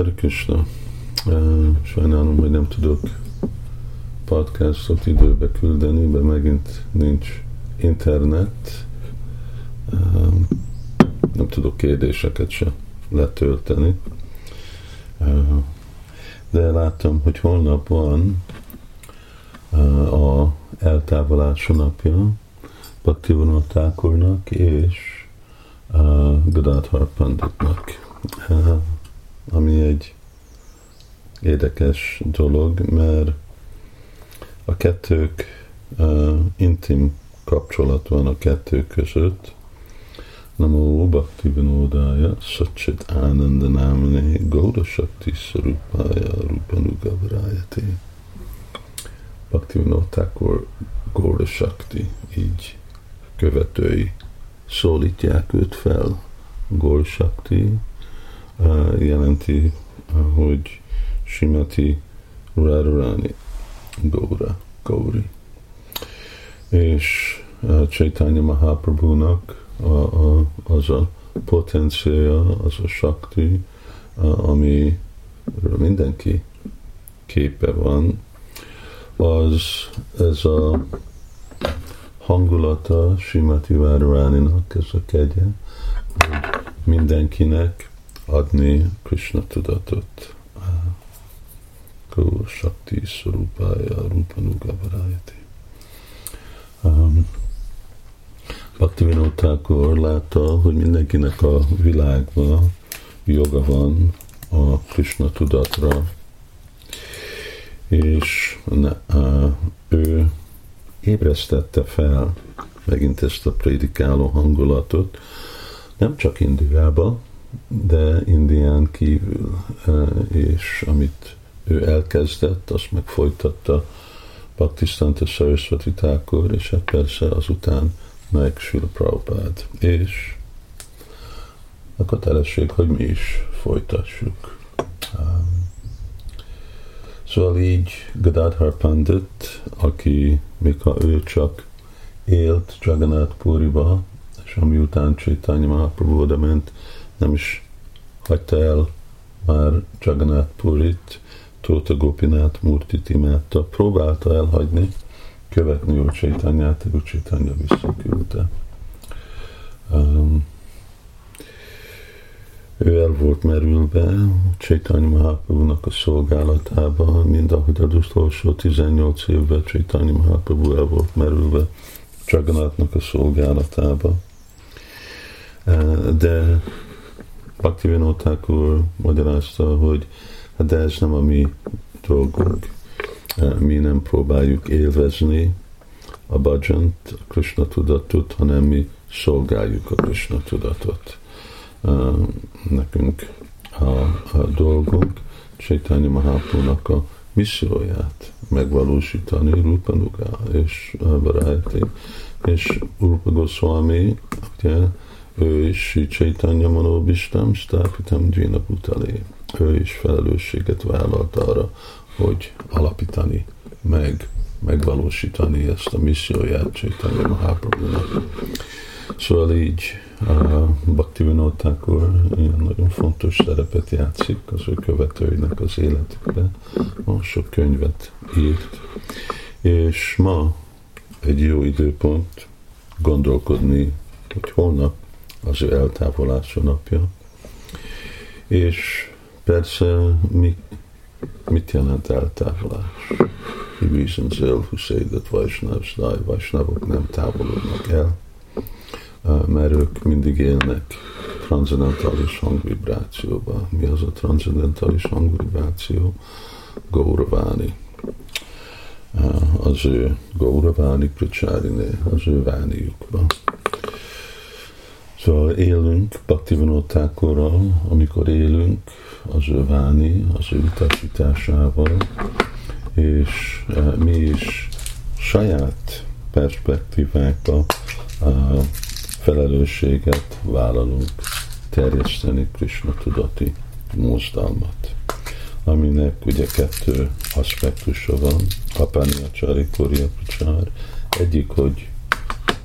Hare Krishna. Sajnálom, hogy nem tudok podcastot időbe küldeni, de megint nincs internet. Nem tudok kérdéseket se letölteni. De láttam, hogy holnap van a eltávolása napja Bhaktivinoda Thakurnak és Gadadhar Panditnak ami egy érdekes dolog, mert a kettők uh, intim kapcsolat van a kettő között. Namo Bhakti Vinodaya Satchit Ananda Namane Gauda Shakti Sarupaya Rupanuga Vrayati Bhakti Vinod Thakur Gauda Shakti így követői szólítják őt fel. Gauda Shakti jelenti, hogy Simati Radharani Gaura, Gauri. És Chaitanya Mahaprabhu-nak az a potenciája, az a sakti, ami mindenki képe van, az ez a hangulata Simati Radharani-nak, ez a kegye, hogy mindenkinek adni Krishna tudatot. Kó Shakti Surupája Rupanuga Varayati. Um, Bhaktivinoda Thakur látta, hogy mindenkinek a világban joga van a Krishna tudatra, és ne, uh, ő ébresztette fel megint ezt a prédikáló hangulatot, nem csak Indiába, de Indián kívül, és amit ő elkezdett, azt meg folytatta Bhaktisztanta Saraswati Thakur, és hát persze azután meg Prabhupád. És a kötelesség, hogy mi is folytassuk. Szóval így Gadadhar Pandit, aki mikor ő csak élt Jagannath Puriba, és ami után Chaitanya Mahaprabhu ment, nem is hagyta el már Jagannath Purit, Tóta Gopinát, Murtit imádta, próbálta elhagyni, követni Úr Csaitanyát, Úr Csaitanya visszaküldte. Um, ő el volt merülve Csaitanya Mahaprabhu-nak a szolgálatába, mind ahogy az utolsó 18 évben Csaitanya Mahaprabhu el volt merülve Jagannathnak a szolgálatába. De Bhaktivinoda Thakur magyarázta, hogy hát de ez nem a mi dolgunk. E, mi nem próbáljuk élvezni a bhajant, a Krishna tudatot, hanem mi szolgáljuk a Krishna tudatot. E, nekünk a, a dolgunk Chaitanya Mahaprabhu-nak a misszióját megvalósítani Rupanuga és Varayati és Rupa Goswami, ugye, ő is Sri Chaitanya Manobistam, Stápitam Dvina Butali. Ő is felelősséget vállalt arra, hogy alapítani meg, megvalósítani ezt a misszióját Chaitanya Mahaprabhu-nak. Szóval így a Bhakti Vinod Thakur nagyon fontos szerepet játszik az ő követőinek az életükben. Ma sok könyvet írt, és ma egy jó időpont gondolkodni, hogy holnap az ő eltávolása napja. És persze mi, mit jelent eltávolás? He reasons ill who say that Vaishnavs die, Vaishnavok nem távolodnak el, mert ők mindig élnek transzendentális hangvibrációba. Mi az a transzendentális hangvibráció? Gauravani. Az ő Gauravani Pracsáriné, az ő vániukban. Szóval élünk Bhaktivinoda amikor élünk az ő váni, az ő utasításával, és e, mi is saját perspektívákba a felelősséget vállalunk terjeszteni Krishna tudati mozdalmat, aminek ugye kettő aspektusa van, Apanya Csari Korea Egyik, hogy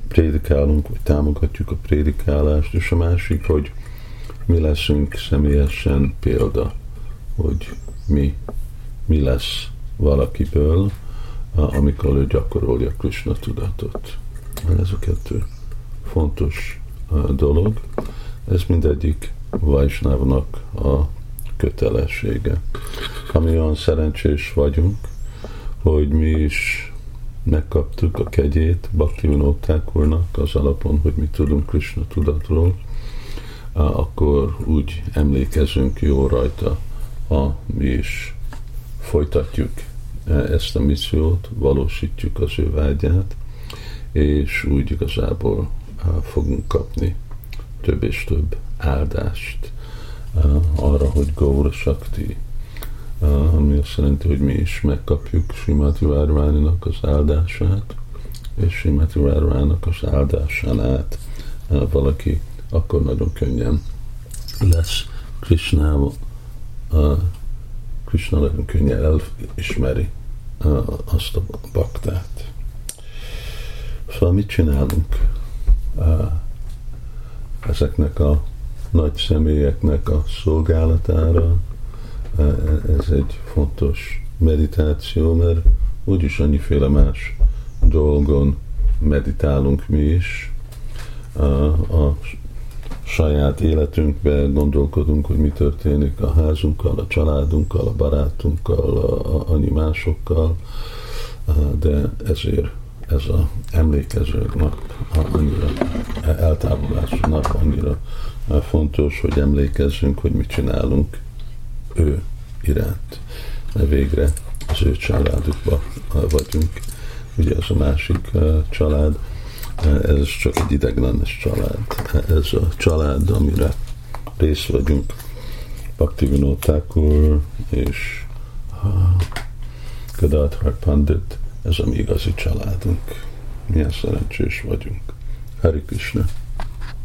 prédikálunk, vagy támogatjuk a prédikálást, és a másik, hogy mi leszünk személyesen példa hogy mi, mi lesz valakiből, amikor ő gyakorolja Krishna tudatot. Ez a kettő fontos dolog. Ez mindegyik Vajsnávnak a kötelessége. Ha mi olyan szerencsés vagyunk, hogy mi is megkaptuk a kegyét Bhakti úrnak az alapon, hogy mi tudunk Krishna tudatról, akkor úgy emlékezünk jó rajta, ha mi is folytatjuk ezt a missziót, valósítjuk az ő vágyát, és úgy igazából fogunk kapni több és több áldást arra, hogy Gaura Shakti, ami azt jelenti, hogy mi is megkapjuk Simati Várványnak az áldását, és Simati Várványnak az áldásán át valaki akkor nagyon könnyen lesz Krishnával, Krishna nagyon könnyen elismeri azt a baktát. Szóval mit csinálunk ezeknek a nagy személyeknek a szolgálatára? Ez egy fontos meditáció, mert úgyis annyiféle más dolgon meditálunk mi is. A saját életünkbe gondolkodunk, hogy mi történik a házunkkal, a családunkkal, a barátunkkal, a, a animásokkal, de ezért ez a emlékező nap annyira eltávolás nap annyira fontos, hogy emlékezzünk, hogy mit csinálunk ő iránt. Mert végre az ő családukban vagyunk. Ugye ez a másik család, ez csak egy ideglenes család. Ez a család, amire részt vagyunk. Bhakti Vinod Thakur és Gadadhar Pandit, ez a mi igazi családunk. Milyen szerencsés vagyunk. Hari.